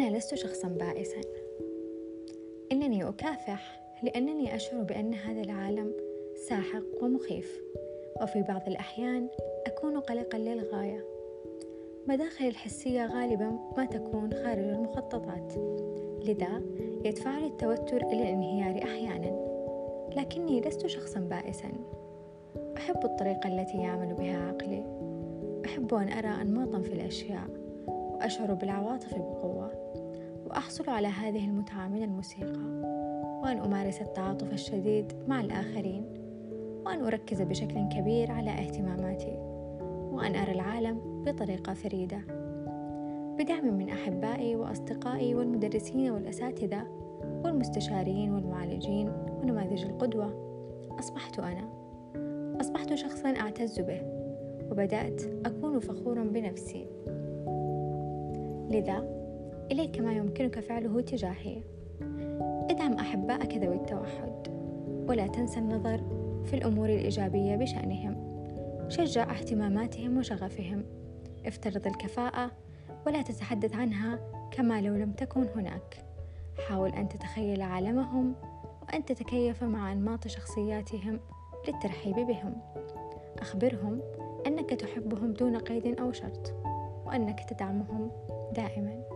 لست شخصا بائسا. إنني أكافح لأنني أشعر بأن هذا العالم ساحق ومخيف وفي بعض الأحيان أكون قلقا للغاية. مداخلي الحسية غالبا ما تكون خارج المخططات لذا يدفعني التوتر إلى الانهيار أحيانا. لكني لست شخصا بائسا. أحب الطريقة التي يعمل بها عقلي. أحب أن أرى أنماطا في الأشياء. وأشعر بالعواطف بقوة وأحصل على هذه المتعة من الموسيقى وأن أمارس التعاطف الشديد مع الآخرين وأن أركز بشكل كبير على اهتماماتي وأن أرى العالم بطريقة فريدة. بدعم من أحبائي وأصدقائي والمدرسين والأساتذة والمستشارين والمعالجين ونماذج القدوة أصبحت أنا أصبحت شخصا أعتز به وبدأت أكون فخورا بنفسي. لذا إليك ما يمكنك فعله تجاهي. ادعم أحبائك ذوي التوحد ولا تنسى النظر في الأمور الإيجابية بشأنهم. شجع اهتماماتهم وشغفهم. افترض الكفاءة ولا تتحدث عنها كما لو لم تكن هناك. حاول أن تتخيل عالمهم وأن تتكيف مع أنماط شخصياتهم للترحيب بهم. أخبرهم أنك تحبهم دون قيد أو شرط. وأنك تدعمهم دائما.